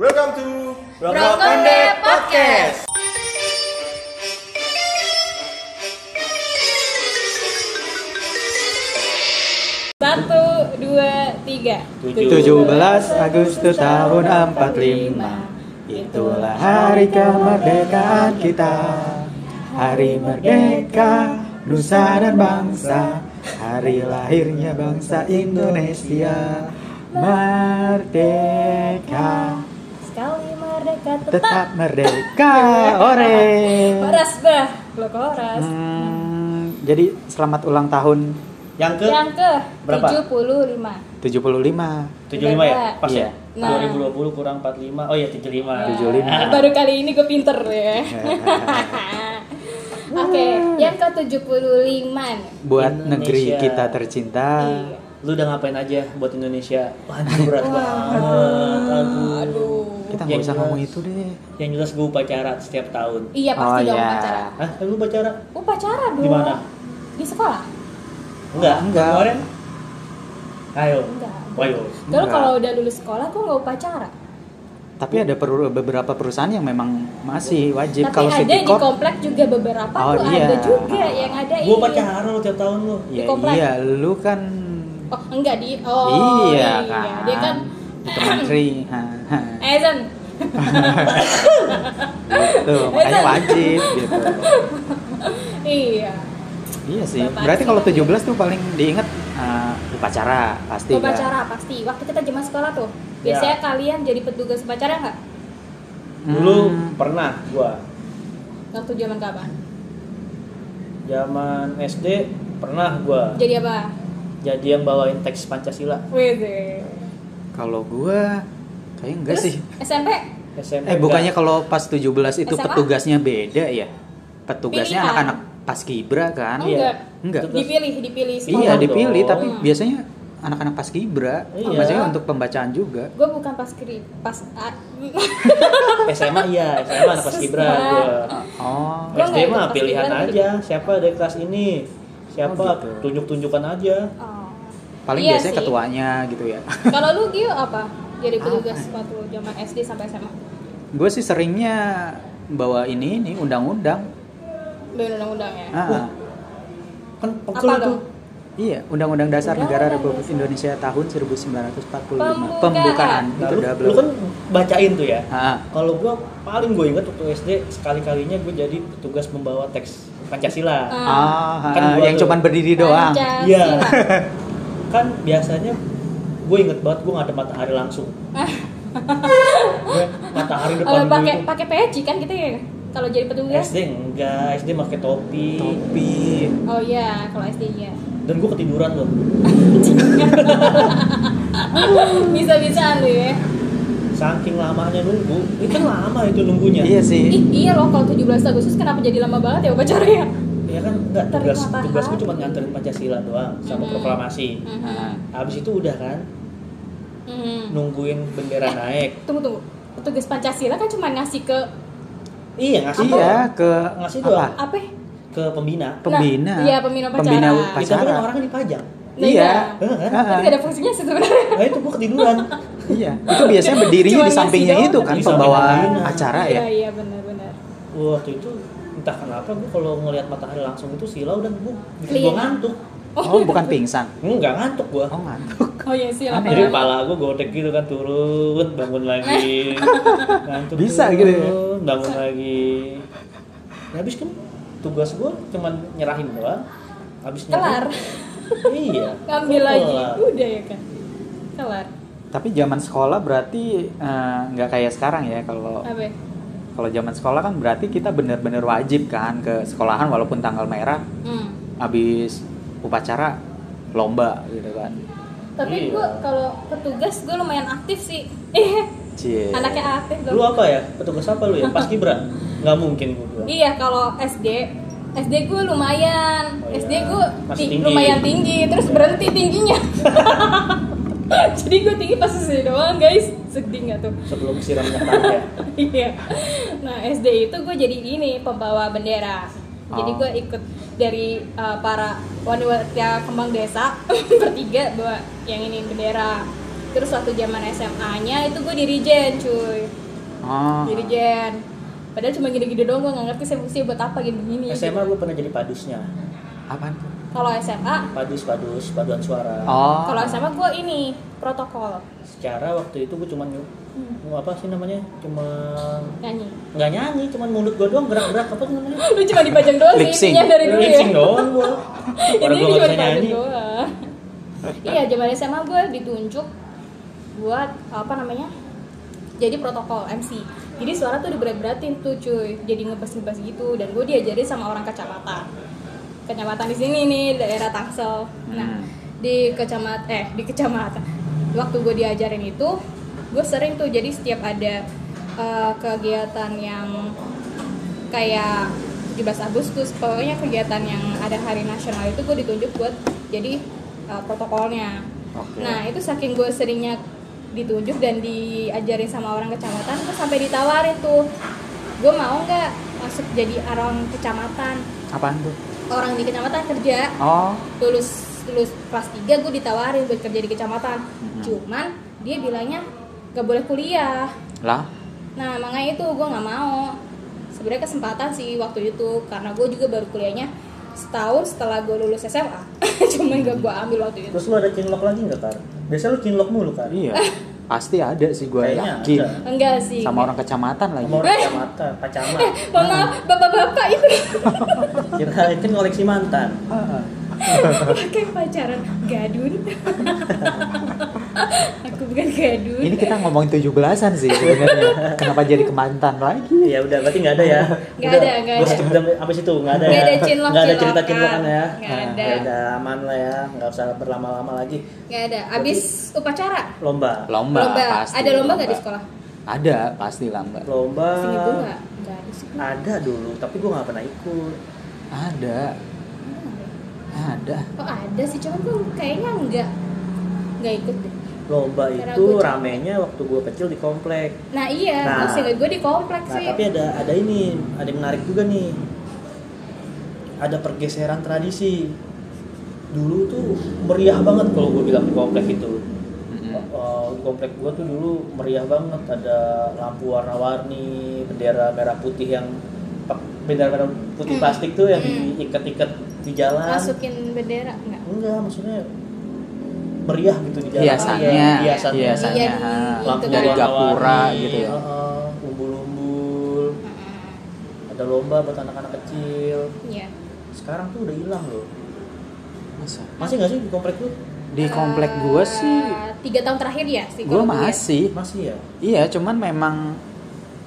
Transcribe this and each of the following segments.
Welcome to Brokonde Podcast. Satu, dua, tiga. 17 Agustus tahun 45 Itulah hari kemerdekaan kita. Hari merdeka Nusa dan bangsa. Hari lahirnya bangsa Indonesia. Merdeka merdeka tetap. Tetap merdeka Ore Horas bah, lo horas. Hmm, Jadi selamat ulang tahun yang ke Yang ke Berapa? 75. 75 75 ya? Pas ya? Nah. 2020 kurang 45. Oh iya 75. 75. Baru kali ini gue pinter ya. Oke, yang ke 75 nih. Buat Indonesia. negeri kita tercinta Iya. Lu udah ngapain aja buat Indonesia? Waduh berat Wah. banget. Aduh. Aduh. Kita Yang nggak usah ngomong itu deh Yang jelas gue upacara setiap tahun. Iya pasti Oh, dong iya. upacara. Hah? Lu upacara? Upacara dong. Di mana? Di sekolah? Enggak. Enggak. Kemarin? Ayo. Enggak. Ayo. Kalau kalau udah lulus sekolah gue nggak upacara. Tapi ada per- beberapa perusahaan yang memang masih wajib Tapi kalau ada City di komplek juga beberapa Oh, tuh iya. ada juga yang ada Gue upacara lu tiap tahun lu. Ya, di komplek. iya, lu kan Oh enggak di oh iya kan. Dia kan menteri. Ha. Ezen. Gitu, makanya wajib gitu. iya. Iya sih. Bapak Berarti kalau 17 tuh paling diingat uh, upacara pasti kan? Upacara pasti. Waktu kita zaman sekolah tuh. Biasanya Ya. kalian jadi petugas upacara nggak? Dulu Hmm, pernah gua Waktu zaman kapan? zaman SD pernah gua Jadi apa? jadi yang bawain teks Pancasila. Wih. Kalau gua kayak enggak Terus sih. SMP SMP. Eh bukannya kalau pas 17 itu SMA? petugasnya beda ya? Petugasnya anak-anak paskibra kan? Iya. enggak? Enggak. Dipilih, dipilih Iya sekolah. dong. dipilih tapi Hmm. biasanya anak-anak paskibra, Iya. maksudnya untuk pembacaan juga. Gue bukan pas kiri, pas SMA iya, SMA anak paskibra gua. Oh, Gua SD nggak ikut mah paskibra, pilihan aja, siapa dari kelas ini, siapa Oh, gitu. tunjuk-tunjukkan aja. oh. Paling Iya biasanya sih. ketuanya gitu ya. Kalau lu Gio apa? Jadi petugas waktu zaman SD sampai SMA. Gue sih seringnya bawa ini nih undang-undang. Dari undang-undang ya. Ah, Kan Apa pegel tuh. dong? iya, Undang-Undang Dasar Negara Undang-Undang Republik. Indonesia tahun 1945. Pembukaan. Pembukaan. Nah, Itu lu, udah lu kan bacain tuh ya. Ah, Kalau gua paling gue inget waktu SD sekali-kalinya gue jadi petugas membawa teks Pancasila. ah, Kan ah, yang tuh. cuman berdiri doang. Iya. kan biasanya gue inget banget gue ngadep matahari langsung. gue matahari depan Kalau gue pakai pakai peci kan gitu ya. Kalau jadi petugas. SD enggak, SD pakai topi. Topi. Oh iya, kalau SD iya. Dan gue ketiduran loh. Bisa-bisaan lu ya. Saking lamanya nunggu, itu kan lama itu nunggunya. Iya sih. Ih, iya loh kalau 17 Agustus kenapa jadi lama banget ya upacaranya? Iya kan enggak tugas tugas gue cuma nganterin Pancasila doang sama Mhm. proklamasi. Mhm. Ah, Habis itu udah kan Mhm. nungguin bendera naik. Tunggu tunggu. Petugas Pancasila kan cuma ngasih ke Iya ngasih iya doang. ke Ngasih apa? doang. apa? ke pembina. Pembina. Nah, iya, pembina upacara. Pembina Itu tapi kan orang dipajang. Nah, Iya. Heeh, kan? Tapi ada fungsinya sih sebenarnya. Nah itu gue ketiduran. Iya. Itu biasanya berdirinya Cuma di sampingnya itu kan pembawa acara Iya ya. iya benar-benar. Waktu itu entah kenapa gue kalau ngelihat matahari langsung itu silau dan gue bikin gue ngantuk. Oh, bukan pingsan. Enggak ngantuk gue. Oh, ngantuk. Oh iya sih Aneh. Jadi kepala gue godek gitu kan turun, bangun lagi, ngantuk Bisa turun, gitu ya? bangun lagi. Ya, habis kan tugas gue cuman nyerahin doang. Habis Kelar. iya. Ngambil kelar. lagi. Udah ya kan. Kelar. Tapi zaman sekolah berarti eh, nggak kayak sekarang ya kalau? Kalau zaman sekolah kan berarti kita bener-bener wajib kan ke sekolahan walaupun tanggal merah Hmm. habis upacara lomba gitu kan. Tapi Iya. gue kalau petugas gue lumayan aktif sih. Eh, Cie. anaknya aktif Lu gue. apa ya? Petugas apa lu ya? Pas kibra? Nggak mungkin gue. Iya kalau SD SD gue lumayan, Oh, iya. SD gue ti- tinggi. lumayan tinggi, terus berhenti tingginya. Jadi gue tinggi pas SD doang guys, sedih nggak tuh? Sebelum siram minyak tanah ya. Iya. Nah SD itu gue jadi ini pembawa bendera. Jadi Oh. gue ikut dari uh, para wanita kembang desa bertiga bawa yang ini bendera. terus waktu zaman SMA-nya itu gue dirijen cuy Oh. dirijen padahal cuma gini-gini doang gue nggak ngerti saya buat apa gini-gini SMA gue pernah jadi padusnya Apaan tuh? Kalau SMA padus padus paduan suara. Oh. kalau SMA gue ini protokol. Secara waktu itu gue cuma Hmm, apa sih namanya? Cuma nyanyi. Nggak nyanyi cuma mulut gue doang gerak-gerak apa sih namanya? Lu cuma dipajang doang sih intinya dari dulu ya? Lip-sync doang gue orang ini gue cuma nggak bisa nyanyi. doang. Iya zaman SMA gue ditunjuk buat apa namanya? Jadi protokol MC jadi suara tuh diberat-beratin tuh cuy. Jadi ngebas-ngebas gitu. Dan gue diajarin sama orang kecamatan kecamatan di sini nih daerah Tangsel nah Hmm. di kecamatan eh di kecamatan waktu gue diajarin itu gue sering tuh jadi setiap ada eh, kegiatan yang kayak 17 Agustus pokoknya kegiatan yang ada hari nasional itu gue ditunjuk buat jadi eh, protokolnya Oke. nah itu saking gue seringnya ditunjuk dan diajarin sama orang kecamatan gue sampai ditawarin tuh gue mau nggak masuk jadi orang kecamatan Apaan tuh? Orang di kecamatan kerja Oh. lulus lulus kelas 3 gue ditawarin buat kerja di kecamatan Mhm. cuman dia bilangnya gak boleh kuliah Lah. nah makanya itu gue nggak mau sebenarnya kesempatan sih waktu itu karena gue juga baru kuliahnya setahun setelah gue lulus SMA cuman gak gue ambil waktu itu terus lu ada cinlok lagi nggak kar biasa lu cinlok mulu kan Iya. Pasti ada sih gue Kayaknya yakin. ada. enggak sih Sama orang kecamatan lagi. sama orang kecamatan pacaman mohon maaf bapak-bapak itu kirain kan koleksi mantan. Heeh. pakai pacaran. Gadun. Aku bukan gadun. Ini kita ngomongin 17-an sih sebenarnya. Kenapa jadi kemantan lagi? ya udah berarti nggak ada ya? Nggak Udah, ada, nggak ada. sampai sampai situ nggak ada Nggak ya? ada cinlok, nggak ada cerita cinlokan. ya? Nggak ada. ya udah aman lah ya. Nggak usah berlama-lama lagi. Nggak ada. Abis upacara? Lomba. Lomba, pasti. ada lomba nggak di sekolah? Ada, pasti lomba. lomba. Sini gue nggak? Nggak ada sih. Ada dulu tapi gue nggak pernah ikut Ada. Ada. oh ada sih cuman gue kayaknya nggak nggak ikut deh lomba Karena itu ramenya waktu gue kecil di komplek nah iya Nah. nah. gue di kompleks nah sih tapi ada ada ini ada yang menarik juga nih ada pergeseran tradisi dulu tuh meriah banget kalau gue bilang di komplek itu. Uh, di komplek gua tuh dulu meriah banget ada lampu warna-warni bendera merah putih yang bendera putih Hmm. plastik tuh yang Hmm. diikat-ikat di jalan masukin bendera nggak enggak maksudnya meriah gitu di jalan Hiasannya, Iya, hiasannya hiasannya. Iya, ha. itu dari kan. gapura gitu ya. uh, umbul-umbul ada lomba buat anak-anak kecil iya sekarang tuh udah hilang loh Masa? masih nggak sih di komplek tuh Di komplek gua Eh, sih tiga tahun terakhir ya sih gue ya. masih. masih ya Iya, cuman memang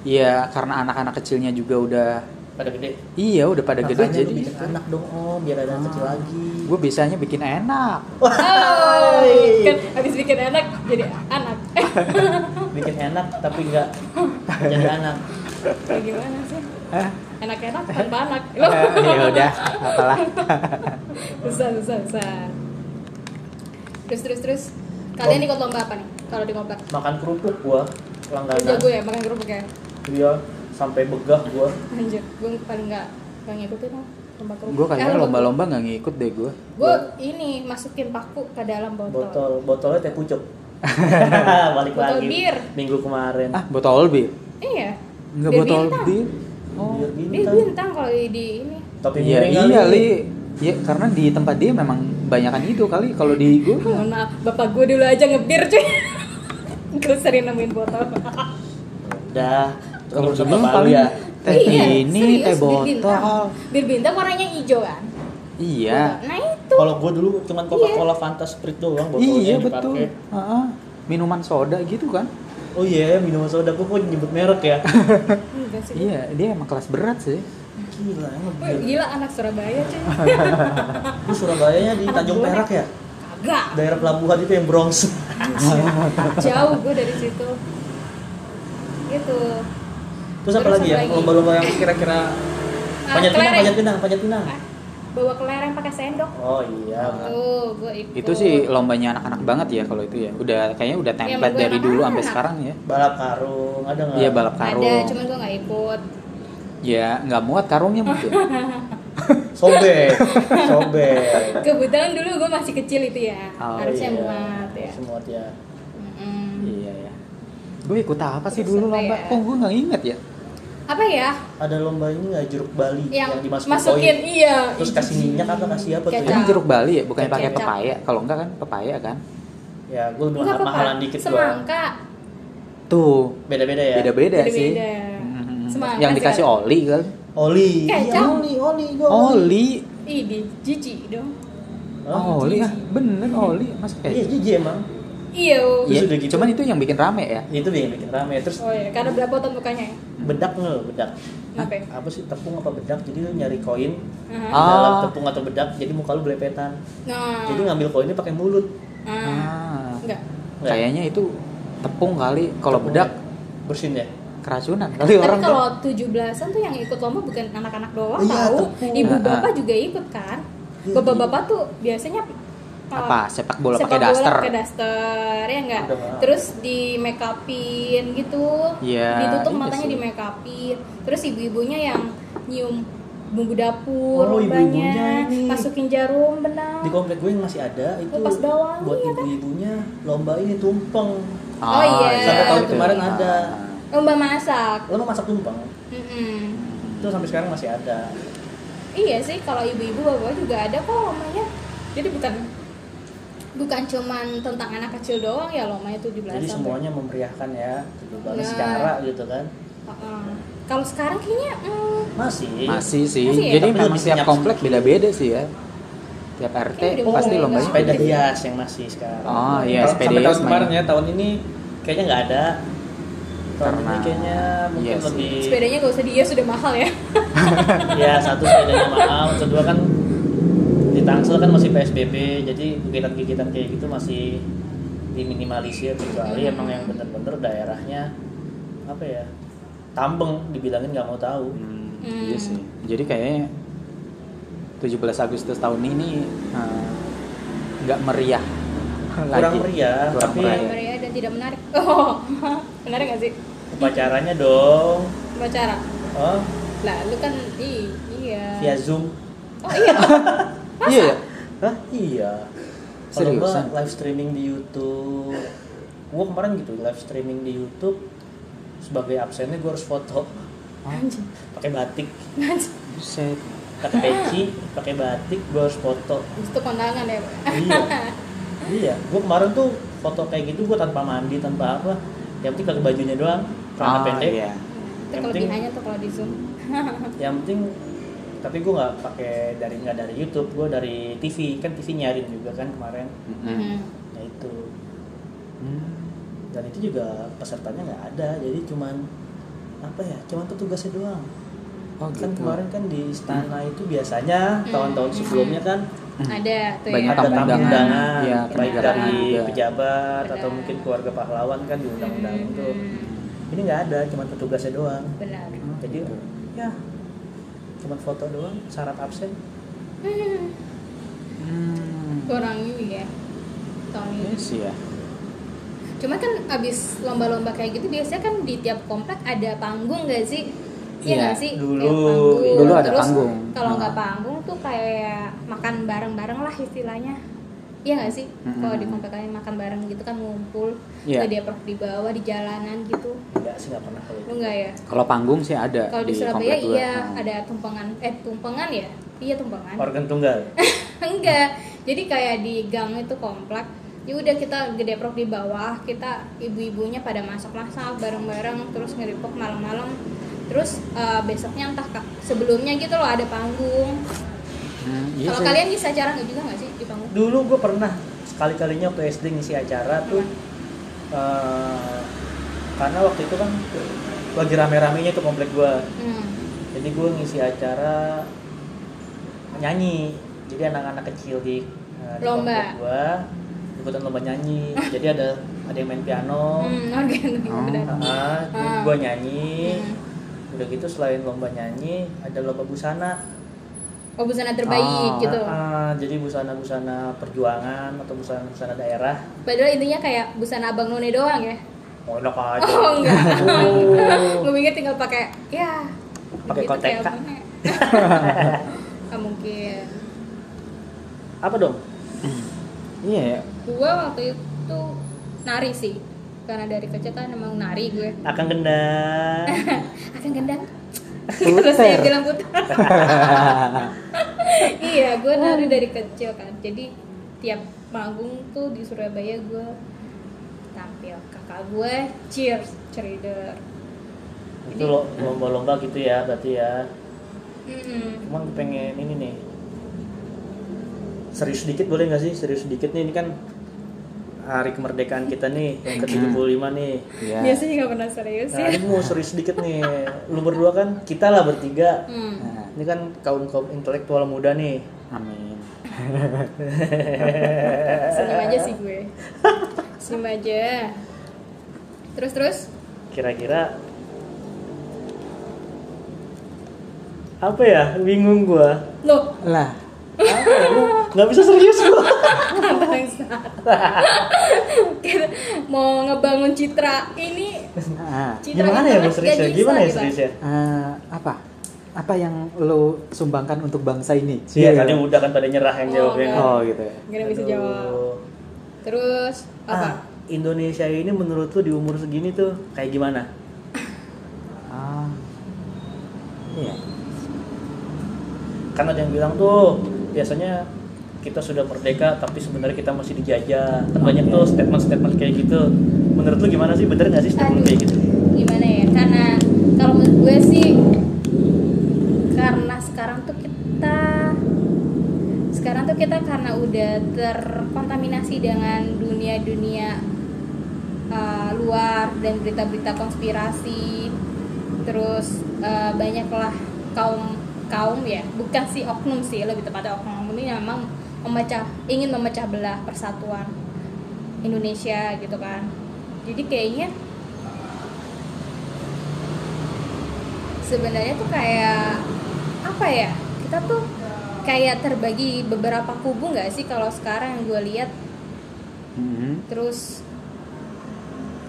ya karena anak-anak kecilnya juga udah pada gede. Iya udah pada gede Makanya jadi. lu bikin anak dong om biar ada kecil lagi. Gue bisanya bikin enak. Oh, kan habis bikin anak jadi anak. Bikin enak tapi nggak jadi anak. Kayak gimana sih? Eh enak-enak tanpa anak. Loh. ya udah apalah. Susah susah susah. Terus terus terus. Kalian ikut lomba apa nih kalau di komplek makan kerupuk gua Lu langganan. Jago ya makan kerupuk ya? Iya sampai begah gua. Anjir gue paling nggak nggak ngikutin lah lomba kerupuk gue kayaknya lomba-lomba nggak ngikut deh gue gue ini masukin paku ke dalam botol, botol botolnya teh pucuk. Balik Botol lagi bir. minggu kemarin. Ah botol bir? Iya. Nggak Bir botol bintang. bir. Oh. Dia bintang bintang. kalau di, di ini. Tapi iya miring iya li. Ya karena di tempat dia memang banyakan itu kali kalau di gue mohon maaf bapak gue dulu aja ngebir cuy. Gue sering nemuin botol. Udah kalau dulu paling ya. teh ini Iya, serius, teh botol. Bir bintang warnanya hijau kan? Iya. Nah itu. Kalau gua dulu cuman Coca Cola Fanta Sprite doang botolnya iya betul. dipakai. Heeh. minuman soda gitu kan? Oh iya minuman soda. Gua kok nyebut merek ya? Iya dia emang kelas berat sih. Gila emang Wih, gila anak Surabaya cuy. Lu Surabayanya di Anak Tanjung. Perak ya? Kagak. Daerah pelabuhan itu yang Bronx. Jauh gue dari situ. Gitu terus apa lagi ya lomba-lomba yang kira-kira Ah, panjat pinang panjat pinang panjat pinang Ah, bawa kelereng pakai sendok oh iya ikut itu sih lombanya anak-anak banget ya kalau itu ya udah kayaknya udah template buat dari dulu anak-anak. sampai sekarang ya balap karung ada nggak iya balap karung ada cuman gue nggak ikut ya nggak muat karungnya mungkin sobek sobek kebetulan dulu gue masih kecil itu ya Oh, harusnya iya. muat ya semua ya Mm-mm. Mm-mm. Iya ya. Gue ikut apa sih Terus dulu lomba? ya? Kok gue nggak inget ya? Apa ya? Ada lomba ini nggak jeruk Bali Yang, dimasukin masukin koin. iya. Terus kasih minyak apa kasih apa tuh? Kecap. ya? Ini jeruk Bali ya, bukannya pakai Kecap. pepaya. Kalau enggak kan pepaya kan? Ya, gue lebih mahal mahalan dikit gua. Semangka. Tuh, Beda-beda ya. beda-beda sih. Hmm, Semangka Yang sih dikasih oli kan? Oli. Kecap. Iya, oli, oli, gua Oli. Ih, di jijik dong. Oh, oli ah, bener oli. Mas Iya, eh. jijik emang. Iya. Iya, Terus udah gitu. cuman itu yang bikin rame ya. Itu yang bikin rame. Terus Oh iya, karena berapa tahun mukanya ya? bedak nggak bedak Kenapa ya? apa sih tepung apa bedak jadi lu nyari koin di Aha. Ah. dalam tepung atau bedak jadi muka lu belepetan Nah. jadi ngambil koinnya pakai mulut Ah. Ah. Enggak. Nggak. Kayaknya itu tepung kali. Kalau bedak ya? bersin ya keracunan kali Tapi orang tuh. kalau 17-an tuh yang ikut lomba bukan anak-anak doang Iya, tahu. tepung. Ibu Ah, bapak juga ikut kan. Iya, Bapak-bapak tuh biasanya Apa? Sepak bola sepak pakai bola daster. pakai daster ya enggak terus di make upin gitu Iya, ditutup iya matanya sih. di make upin terus ibu-ibunya yang nyium bumbu dapur Oh, lombanya ini. masukin jarum benang di komplek gue yang masih ada itu Lepas bawang, buat iya kan? ibu-ibunya lomba ini tumpeng Oh, iya. Sampai tahun kemarin ada. lomba masak lo mau masak tumpeng Mm-mm. itu sampai sekarang masih ada Iya sih, kalau ibu-ibu bapak juga ada kok lomanya. Jadi bukan bukan cuman tentang anak kecil doang ya lomanya 17 jadi sampai. semuanya memeriahkan ya gitu Nah. secara gitu kan Heeh. Kalau sekarang kayaknya mm, masih Masih sih. Masih ya? Jadi Tapi memang lebih tiap senyap komplek beda-beda sih ya. Tiap RT Kayaknya udah pasti lombanya nggak- sepeda hias yang masih sekarang Oh, iya, sepeda sampai hias tahun kemarin ya tahun ini kayaknya nggak ada tahun ini kayaknya mungkin iya sih. lebih sepedanya gak usah dia sudah mahal ya. ya satu sepedanya mahal kedua kan di Tangsel kan masih PSBB jadi kegiatan-kegiatan kayak gitu masih diminimalisir kecuali Hmm. emang yang bener-bener daerahnya apa ya tambeng dibilangin nggak mau tahu Hmm, Hmm. Iya sih. Jadi kayaknya 17 Agustus tahun ini eh, nggak meriah kurang lagi. meriah Kurang tapi meriah. Meriah dan tidak menarik. Oh, menarik gak sih? upacaranya dong Bacara. oh Lah, lu kan i, iya. via zoom Oh iya. Iya. ya? Hah? Iya. Kalau gua Seriusan? live streaming di YouTube, gua kemarin gitu live streaming di YouTube sebagai absennya gua harus foto Anjing. pakai batik, Anjing. Buset. pakai peci, pakai batik, gua harus foto. Itu kondangan ya. Iya. iya. Gua kemarin tuh foto kayak gitu gua tanpa mandi, tanpa apa. Yang penting pakai bajunya doang, celana Ah, pendek. iya. Itu Yang penting- tuh kalau di Zoom. Yang penting tapi gua nggak pakai dari nggak dari YouTube, gua dari TV kan TV nyarin juga kan kemarin. Mm-mm. Hmm. Ya itu. Hmm. dan itu juga pesertanya nggak ada jadi cuman apa ya cuman petugasnya doang Oh kan gitu. kemarin kan di istana itu biasanya Hmm. tahun-tahun sebelumnya kan Hmm. Ada tuh Banyak ya. ada tamu undangan. Iya, baik dari juga. pejabat atau Benar. mungkin keluarga pahlawan kan diundang-undang Hmm. itu ini nggak ada cuman petugasnya doang Benar. jadi ya cuman foto doang syarat absen Hmm. Hmm. Kurang ini ya. Tahun Iya ini. sih ya. Cuma kan abis lomba-lomba kayak gitu biasanya kan di tiap komplek ada panggung gak sih? Iya Iya, nggak sih? dulu. Panggung. Dulu ada Terus panggung. Kalau Nah. nggak panggung tuh kayak makan bareng-bareng lah istilahnya. Iya nggak sih? Mm-mm. Kalau di komplek kalian makan bareng gitu kan ngumpul, Iya. yeah. dia di bawah di jalanan gitu. enggak sih nggak pernah kalau Lu itu enggak ya? Kalau panggung sih ada Kalau di, di Surabaya iya Hmm. ada tumpengan eh tumpengan ya? Iya tumpengan. organ tunggal enggak jadi kayak di gang itu komplek ya udah kita gede prok di bawah kita ibu-ibunya pada masak-masak bareng-bareng terus ngeripok malam-malam terus eh, besoknya entah kak sebelumnya gitu loh ada panggung Hmm, iya kalau kalian ngisi acara nggak juga nggak sih di panggung dulu gue pernah sekali kalinya waktu SD ngisi acara tuh eh, karena waktu itu kan lagi rame-ramenya tuh komplek gue hmm. jadi gue ngisi acara nyanyi jadi anak-anak kecil di, eh, di Lomba. komplek gue ikutan lomba nyanyi jadi ada ada yang main piano Hmm, organ Oh. Ah. gue nyanyi Hmm. udah gitu selain lomba nyanyi ada lomba busana Oh busana terbaik Oh. gitu. Ah, jadi busana-busana perjuangan atau busana-busana daerah Padahal intinya kayak busana abang none doang ya. oh enak aja Oh enggak. Oh. Gue pikir tinggal pakai ya. Pakai None. Nggak mungkin. apa dong Iya ya. Gua waktu itu nari sih. karena dari kecil kan emang nari gue akan gendang akan gendang terus saya bilang putar iya gue nari dari kecil kan. Jadi tiap manggung tuh di Surabaya gue tampil. Kakak gue cheers cheerleader. Itu lo lomba-lomba gitu ya berarti ya. Mm-mm. cuman pengen ini nih. Serius sedikit boleh nggak sih? Serius sedikit nih ini kan hari kemerdekaan kita nih yang ke 75 nih. Iya. biasanya nggak pernah serius nah ya. ini mau serius sedikit nih. Lu berdua kan kita lah bertiga. Hmm. Nah, ini kan kaum kaum intelektual muda nih. Amin. senyum aja sih gue. Senyum aja. Terus terus? Kira-kira apa ya? Bingung gua. Loh. Lah, Apa ya? Nggak bisa serius gua mau ngebangun citra ini nah, citra gimana ya mau serius ya gimana ya serius ya eh, apa? Apa yang lo sumbangkan untuk bangsa ini? Iya tadi udah kan pada nyerah yang Oh, jawabnya enggak. Oh gitu ya. Gak bisa jawab terus apa Ah, Indonesia ini menurut lu di umur segini tuh kayak gimana? Ah, iya. Kan ada yang bilang tuh biasanya kita sudah merdeka tapi sebenarnya kita masih dijajah. Kan banyak tuh statement-statement kayak gitu. Menurut lu gimana sih? Bener nggak sih statement Aduh. kayak gitu? gimana ya karena kalau menurut gue sih karena sekarang tuh kita sekarang tuh kita karena udah terkontaminasi dengan dunia-dunia uh, luar dan berita-berita konspirasi terus uh, banyaklah kaum kaum ya bukan sih oknum sih lebih tepatnya oknum ini memang memecah ingin memecah belah persatuan Indonesia gitu kan. Jadi kayaknya sebenarnya tuh kayak apa ya kita tuh kayak terbagi beberapa kubu nggak sih kalau sekarang yang gue lihat? Mhm. terus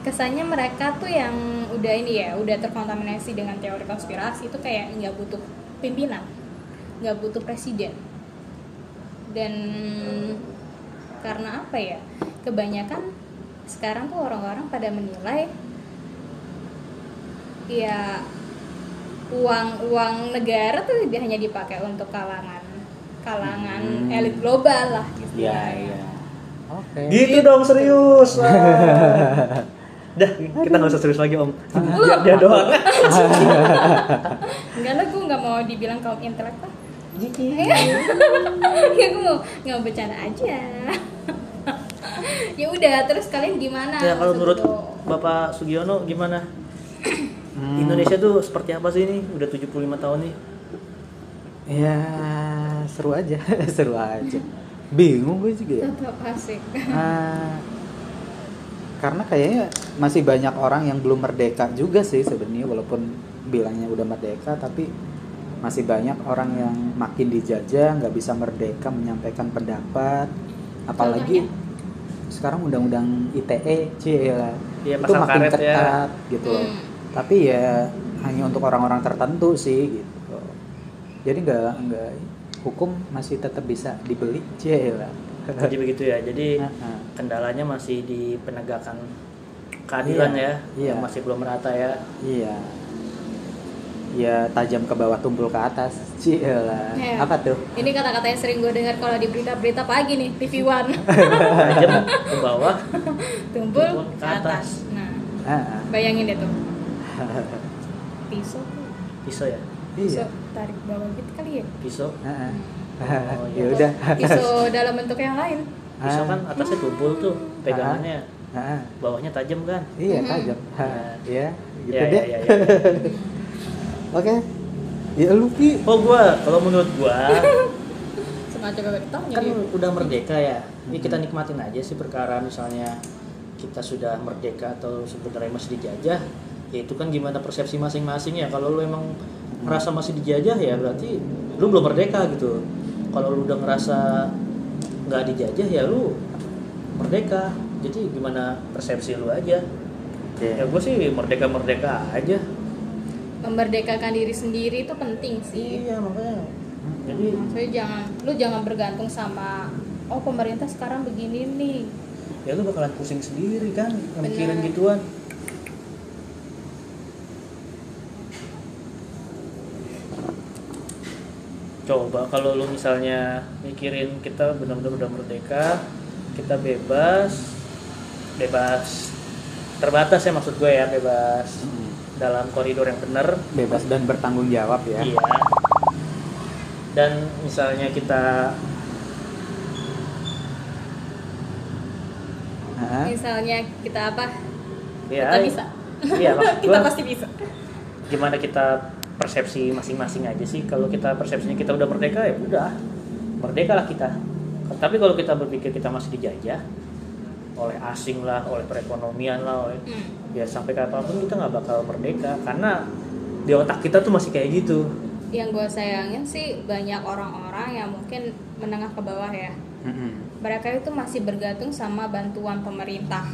kesannya mereka tuh yang udah ini ya udah terkontaminasi dengan teori konspirasi itu kayak nggak butuh pimpinan nggak butuh presiden dan karena apa ya kebanyakan sekarang tuh orang-orang pada menilai ya uang uang negara tuh dia hanya dipakai untuk kalangan kalangan Hmm. elit global lah Iya, istilahnya. iya. Oke. Gitu dong serius. Ah. Dah kita nggak usah serius lagi om. Biar dia doang. Enggak lah, gue nggak mau dibilang kaum intelektual. Gigi. ya gue mau nggak bercanda aja. ya udah, terus kalian gimana? Ya kalau menurut Bapak Sugiono gimana? Hmm, Indonesia tuh seperti apa sih ini? Udah 75 tahun nih. Ya seru aja, seru aja. Bingung gue juga ya. tetap asik. Ah, karena kayaknya masih banyak orang yang belum merdeka juga sih sebenarnya walaupun bilangnya udah merdeka tapi masih banyak orang yang makin dijajah nggak bisa merdeka menyampaikan pendapat apalagi sekarang undang-undang ITE cila Iya, itu makin karet ya. ketat gitu loh Hmm. tapi ya hanya untuk orang-orang tertentu sih gitu jadi nggak nggak hukum masih tetap bisa dibeli cila Jadi begitu ya. Jadi kendalanya masih di penegakan keadilan Iya, ya. iya. Masih belum merata ya. Iya. Ya tajam ke bawah tumpul ke atas. Cila. Iya. Apa tuh? Ini kata-kata yang sering gue dengar kalau di berita-berita pagi nih, TV One. Tajam ke bawah. Tumpul Tumpul ke atas. atas. Nah, Ah, bayangin deh tuh. Pisau tuh. Pisau ya. iya. Pisau tarik bawah gitu kali ya. Pisau. Ah, Oh, ya iya. udah. Pisau dalam bentuk yang lain. Pisau kan atasnya tumpul tuh pegangannya. Ah, Bawahnya tajam kan. iya Mhm. tajam. Ah, ya, gitu Ya, deh. ya, ya, ya. Oke. Ya lu Pi. Oh gua, kalau menurut gua kan udah merdeka ya. Ini kita nikmatin aja sih perkara misalnya kita sudah merdeka atau sebenarnya masih dijajah. Ya itu kan gimana persepsi masing-masing ya. Kalau lu emang merasa masih dijajah ya berarti lu belum merdeka gitu. Kalau lu udah ngerasa nggak dijajah ya lu merdeka. Jadi gimana persepsi lu aja. Ya gue sih merdeka-merdeka aja. Memerdekakan diri sendiri itu penting sih. Iya makanya. Jadi Maksudnya jangan, lu jangan bergantung sama oh pemerintah sekarang begini nih. ya lu bakalan pusing sendiri kan mikirin gituan coba kalau lu misalnya mikirin kita benar-benar udah merdeka kita bebas bebas terbatas ya maksud gue ya bebas Mm. Dalam koridor yang benar bebas dan bertanggung jawab ya Iya. Dan misalnya kita Hah? misalnya kita apa ya kita bisa Iya, kita gua pasti bisa gimana kita persepsi masing-masing aja sih. Kalau kita persepsinya kita udah merdeka ya udah. Merdeka lah kita. Tapi kalau kita berpikir kita masih dijajah oleh asing lah, oleh perekonomian lah, oleh Hmm. ya sampai kapan pun kita nggak bakal merdeka karena di otak kita tuh masih kayak gitu. yang gue sayangin sih banyak orang-orang yang mungkin menengah ke bawah ya Mm-mm. mereka itu masih bergantung sama bantuan pemerintah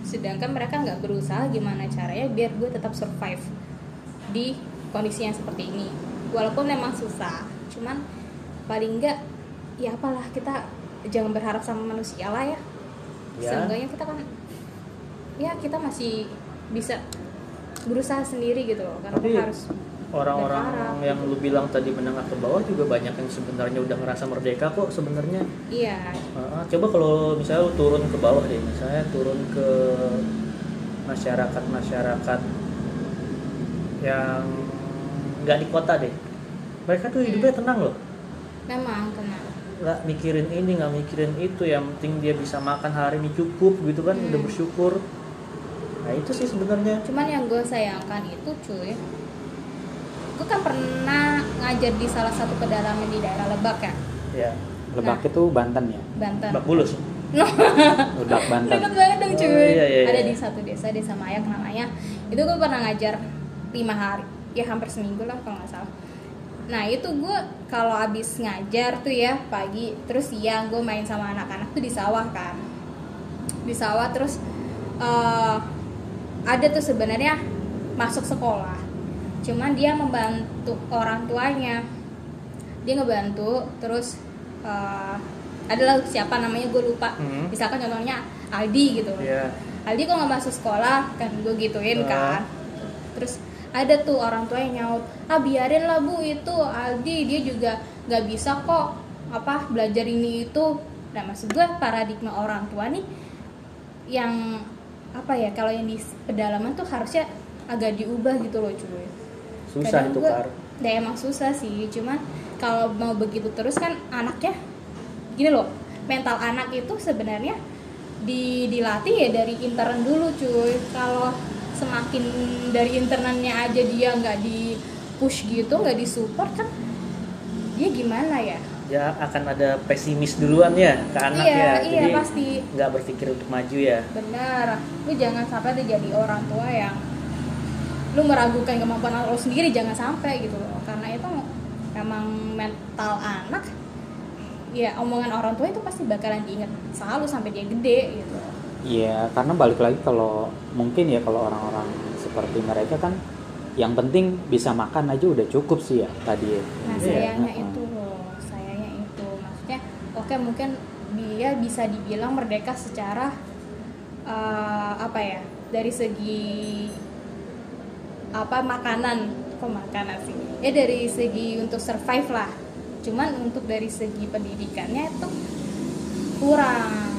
sedangkan mereka nggak berusaha gimana caranya biar gue tetap survive di kondisi yang seperti ini walaupun memang susah cuman paling nggak ya apalah kita jangan berharap sama manusia lah ya Ya. seenggaknya kita kan ya kita masih bisa berusaha sendiri gitu loh karena Tapi harus Orang-orang yang lu bilang tadi menengah ke bawah juga banyak yang sebenarnya udah ngerasa merdeka kok sebenarnya. iya. Ah, coba kalau misalnya lu turun ke bawah deh, misalnya turun ke masyarakat-masyarakat yang nggak di kota deh, mereka tuh hidupnya tenang loh, memang tenang nggak mikirin ini, nggak mikirin itu, yang penting dia bisa makan hari ini cukup gitu kan, Hmm. udah bersyukur. Nah itu sih sebenarnya. Cuman yang gue sayangkan itu cuy Gue kan pernah ngajar di salah satu pedalaman di daerah Lebak ya Ya, Lebak Nah. itu Banten ya Banten Bak Bulus. Lebak Banten Deket banget dong cuy Oh, iya, iya, Ada iya. di satu desa, desa Mayak namanya Itu gue pernah ngajar lima hari Ya hampir seminggu lah kalau nggak salah Nah itu gue kalau abis ngajar tuh ya pagi Terus siang gue main sama anak-anak tuh di sawah kan. Di sawah terus eh, Ada tuh sebenarnya masuk sekolah. Cuman dia membantu orang tuanya. Dia ngebantu terus eh, adalah siapa namanya gue lupa. Hmm. misalkan contohnya Aldi gitu. Ya, Aldi kok nggak masuk sekolah? Kan gue gituin Ah. kan. Terus ada tuh orang tua yang nyaut ah biarin lah bu itu Aldi dia juga nggak bisa kok apa belajar ini itu. Nah maksud gue paradigma orang tua nih yang apa ya kalau yang di pedalaman tuh harusnya agak diubah gitu loh cuy. Susah Kadang gua- ya emang susah sih cuman kalau mau begitu terus kan anaknya gini loh mental anak itu sebenarnya di dilatih ya dari intern dulu cuy. Kalau semakin dari internalnya aja dia nggak di push gitu nggak disupport kan dia gimana ya? Ya akan ada pesimis duluan ya ke anak iya ya. iya Jadi pasti. nggak berpikir untuk maju ya. benar. Lu jangan sampai tuh jadi orang tua yang lu meragukan kemampuan anak lu sendiri jangan sampai gitu loh. Karena itu emang mental anak ya omongan orang tua itu pasti bakalan diingat selalu sampai dia gede gitu Iya, karena balik lagi kalau mungkin ya kalau orang-orang seperti mereka kan yang penting bisa makan aja udah cukup sih ya tadi ya. nah Iya. sayangnya Heeh. itu loh sayangnya itu maksudnya oke mungkin dia bisa dibilang merdeka secara eh, apa ya dari segi apa makanan kok makanan sih ya dari segi untuk survive lah cuman untuk dari segi pendidikannya itu kurang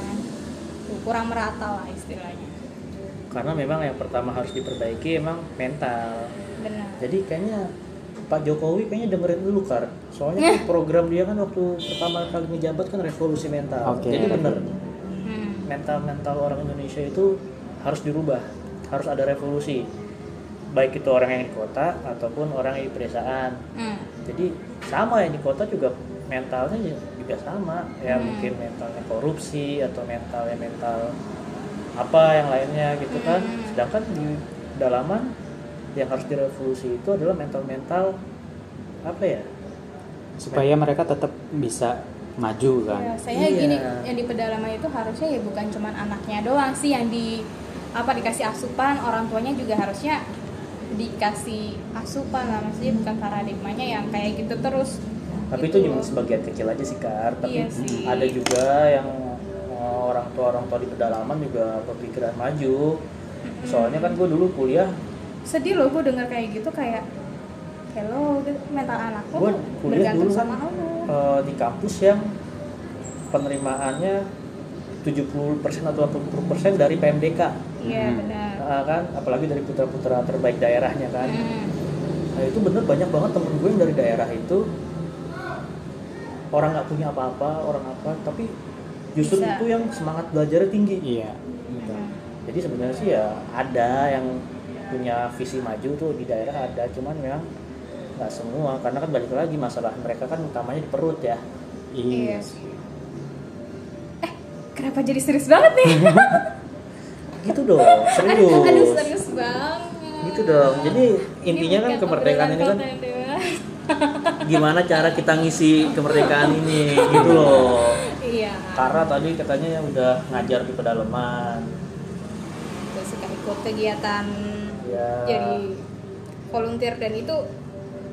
kurang merata lah istilahnya Karena memang yang pertama harus diperbaiki emang mental. benar Jadi kayaknya Pak Jokowi kayaknya dengerin dulu kar. Soalnya kan program dia kan waktu pertama kali ngejabat kan revolusi mental. Oke. Jadi bener hmm. mental mental orang Indonesia itu harus dirubah, harus ada revolusi. Baik itu orang yang di kota ataupun orang yang di pedesaan. Hmm. jadi sama ya di kota juga mentalnya juga sama ya Hmm. mungkin mentalnya korupsi atau mentalnya mental apa yang lainnya gitu kan Hmm. sedangkan di dalaman yang harus direvolusi itu adalah mental-mental apa ya Supaya mereka tetap bisa maju kan. Ya, saya Iya. gini yang di pedalaman itu harusnya ya bukan cuman anaknya doang sih yang di apa dikasih asupan orang tuanya juga harusnya dikasih asupan lah maksudnya bukan paradigmanya yang kayak gitu terus tapi Gitu itu cuma sebagian kecil aja sih kar tapi Iya sih. ada juga yang eh, orang tua orang tua di pedalaman juga berpikiran maju. Soalnya kan gue dulu kuliah. Sedih loh gue denger kayak gitu kayak hello gitu, mental anakku Gua tuh kuliah bergantung dulu sama lo eh, di kampus yang penerimaannya 70% atau 80% dari PMDK iya Hmm. benar. Nah, kan? Apalagi dari putra-putra terbaik daerahnya kan? Hmm. nah itu bener banyak banget temen gue yang dari daerah itu orang nggak punya apa-apa orang apa tapi justru Bisa. itu yang semangat belajarnya tinggi iya Hmm. jadi sebenarnya sih ya ada yang punya visi maju tuh di daerah ada cuman memang nggak semua karena kan balik lagi masalah mereka kan utamanya di perut ya Iya iya sih. Eh, kenapa jadi serius banget nih? gitu dong serius aduh, aduh serius banget. gitu dong jadi intinya kan bukan kemerdekaan ini kan. gimana cara kita ngisi kemerdekaan ini? Gitu loh. Iya. karena tadi katanya ya udah ngajar di pedalaman. Gue suka ikut kegiatan ya jadi volunteer. Dan itu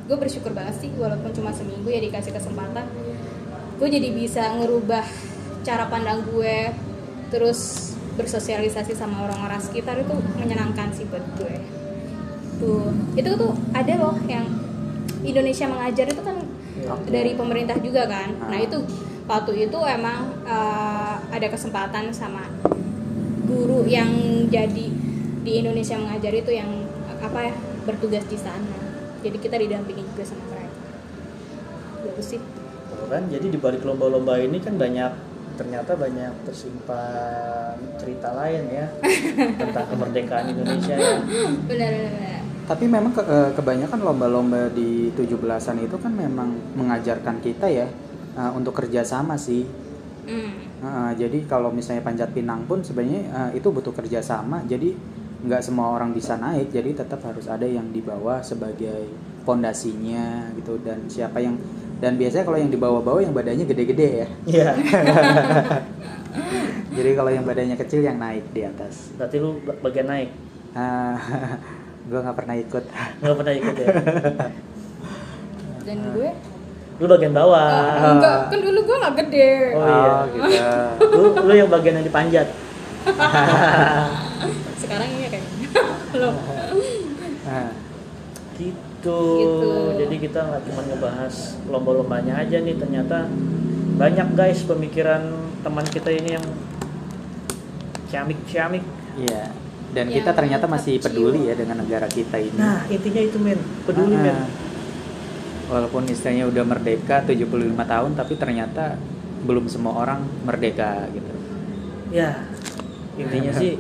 gue bersyukur banget sih walaupun cuma seminggu ya dikasih kesempatan gue jadi bisa ngerubah cara pandang gue terus bersosialisasi sama orang-orang sekitar. Itu menyenangkan sih buat gue. Tuh. Itu tuh ada loh yang Indonesia mengajar itu kan dari pemerintah juga kan nah Ah. itu waktu itu emang eh, ada kesempatan sama guru yang jadi di Indonesia mengajar itu yang apa ya bertugas di sana jadi kita didampingi juga sama mereka bagus sih kan jadi di balik lomba-lomba ini kan banyak ternyata banyak tersimpan cerita lain ya tentang kemerdekaan Indonesia ya. benar benar, benar. Tapi memang ke- eh, kebanyakan lomba-lomba di 17-an itu kan memang mengajarkan kita ya eh, untuk kerjasama sih Hmm. Heeh, jadi kalau misalnya panjat pinang pun sebenarnya eh, itu butuh kerjasama jadi nggak semua orang bisa naik jadi tetap harus ada yang di bawah sebagai pondasinya gitu dan siapa yang dan biasanya kalau yang di bawah-bawah yang badannya gede-gede ya Iya. jadi kalau yang badannya kecil yang naik di atas Berarti lu bagian naik. Ah, gue nggak pernah ikut Nggak pernah ikut ya. dan gue Lu bagian bawah. ah, enggak kan dulu gue nggak gede Oh, iya. gitu Lu lu yang bagian yang dipanjat. sekarang iya kan lo. Gitu. Jadi kita nggak cuma ngebahas lomba-lombanya aja nih, ternyata banyak guys pemikiran teman kita ini yang ciamik-ciamik. iya dan Yang kita ternyata masih peduli ya dengan negara kita ini Nah, intinya itu men, peduli Ah, men. walaupun istilahnya udah merdeka 75 tahun tapi ternyata belum semua orang merdeka gitu Ya, intinya sih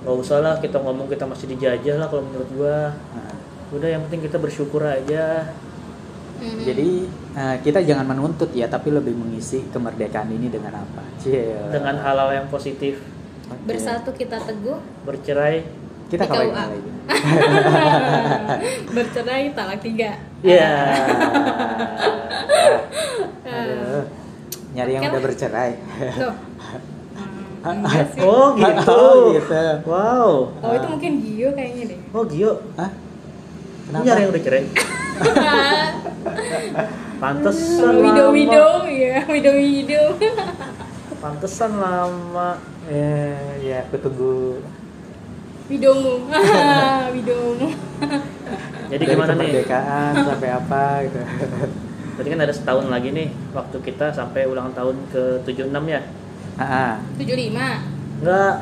nggak usah lah kita ngomong kita masih dijajah lah kalau menurut gua. Nah, Udah yang penting kita bersyukur aja. Hmm. jadi eh, kita jangan menuntut ya tapi lebih mengisi kemerdekaan ini dengan apa Cie. Dengan hal-hal yang positif. Bersatu kita teguh bercerai. kita kawin KUA. lagi bercerai talak tiga Ya. Aduh, nyari yang Oke udah bercerai Tuh. Hmm, sih. Oh gitu. Oh, gitu. Wow. Oh itu mungkin Gio kayaknya deh. Oh Gio, Hah? lu Kenapa? nyari yang udah cerai. Pantesan Kalau lama. widow widow ya widow widow. Pantesan lama. Eh, ya, aku tunggu Widowmu, widowmu. Jadi dari gimana nih? kemerdekaan sampai apa gitu. Berarti kan ada setahun lagi nih waktu kita sampai ulang tahun ke 76 ya? Tujuh lima. Enggak.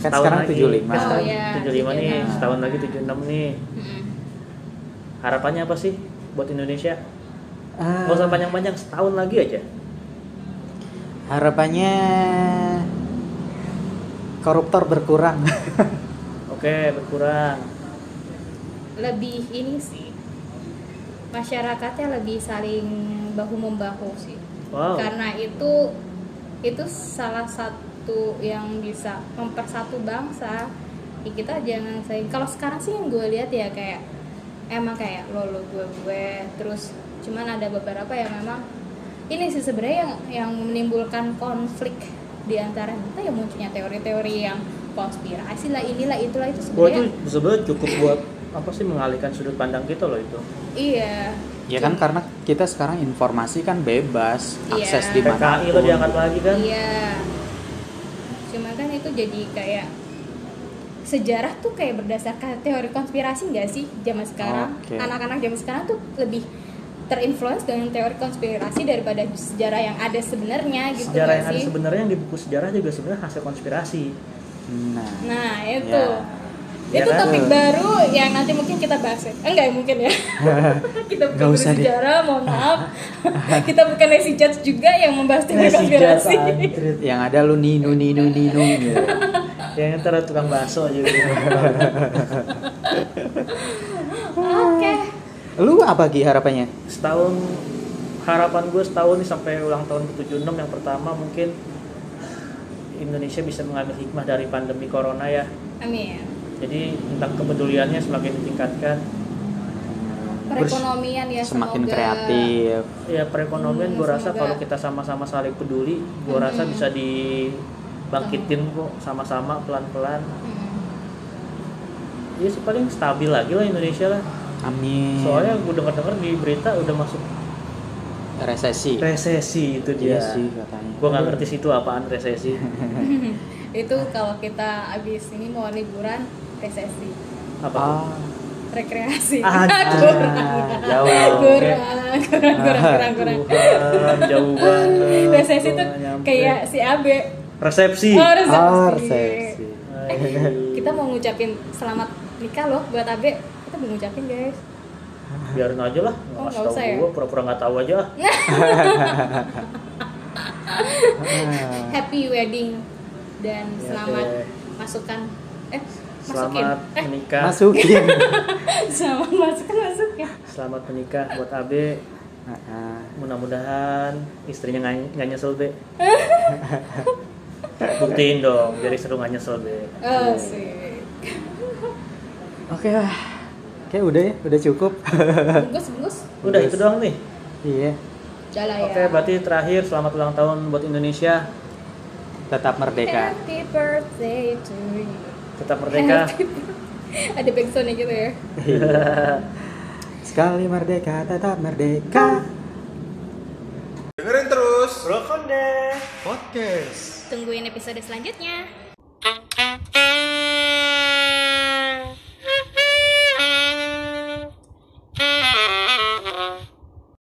Kan setahun sekarang lagi. 75. Kan sekarang Oh, 75 nih, 76. setahun lagi 76 nih. Harapannya apa sih buat Indonesia? Ah, Gak usah panjang-panjang, setahun lagi aja. harapannya koruptor berkurang. Oke, berkurang. Lebih ini sih. Masyarakatnya lebih saling bahu membahu sih. Wow. Karena itu itu salah satu yang bisa mempersatu bangsa. Ya, kita jangan saling. Kalau sekarang sih yang gue lihat ya kayak emang kayak lo lo gue gue terus cuman ada beberapa yang memang ini sih sebenarnya yang yang menimbulkan konflik di antara kita yang munculnya teori-teori yang konspirasi lah inilah itulah itu Gua itu sebenarnya sebenarnya cukup buat apa sih mengalihkan sudut pandang kita loh itu. iya ya kan karena kita sekarang informasi kan bebas, Iya. akses di mana PKI lo diangkat lagi kan? iya cuman kan itu jadi kayak sejarah tuh kayak berdasarkan teori konspirasi nggak sih zaman sekarang anak-anak zaman sekarang tuh lebih terinfluence dengan teori konspirasi daripada sejarah yang ada sebenarnya gitu sejarah yang ada sih sebenarnya yang di buku sejarah juga sebenarnya hasil konspirasi Nah, nah itu Ya. itu Ya kan? topik baru yang nanti mungkin kita bahas ya. enggak ya mungkin ya kita bukan usah sejarah mohon maaf kita bukan Nancy Judge juga yang membahas teori konspirasi yang ada lu ninu ninu ninu gitu. yang ntar ada tukang bakso aja gitu. oke Lu apa Gi harapannya? setahun harapan gue setahun nih sampai ulang tahun ke-76 yang pertama mungkin Indonesia bisa mengambil hikmah dari pandemi corona ya amin jadi tentang kepeduliannya semakin ditingkatkan perekonomian ya Semakin semoga kreatif. ya perekonomian Hmm, gue rasa semoga. kalau kita sama-sama saling peduli gue rasa Hmm. bisa dibangkitin kok sama-sama pelan-pelan Hmm. ya sih paling stabil lagi lah Indonesia lah Amin. soalnya gue denger-denger di berita udah masuk resesi. resesi itu dia Iya sih katanya. gue nggak ngerti sih itu apaan resesi itu kalau kita abis ini mau liburan resesi apa? Ah, rekreasi Ah, kurang jauh. kurang kurang kurang kurang kurang Tuhan, jauh banget resesi tuh nyampe. kayak si Abe resepsi oh resepsi, Ah, resepsi. kita mau ngucapin selamat nikah loh buat Abe kita mau ngucapin guys. Biarin aja lah. Oh, nggak nggak tahu usah ya? gue pura-pura nggak tahu aja happy wedding dan Ya, selamat deh. masukkan eh masukin. Selamat eh. menikah. Masukin. selamat masukin masukin. Selamat menikah buat Abe. Ah, ah. mudah-mudahan istrinya nggak nggak nyesel be. Buktiin dong jadi seru nggak nyesel be. Oh sih Oke lah. Kayak udah ya, udah cukup. bungkus bungkus. Udah itu doang nih. Iya. udah lah ya. oke berarti terakhir selamat ulang tahun buat Indonesia. Tetap merdeka. happy birthday to you. Tetap merdeka. Happy- ada backsoundnya gitu ya. Sekali merdeka, tetap merdeka. Dengerin terus. Brokonde podcast. tungguin episode selanjutnya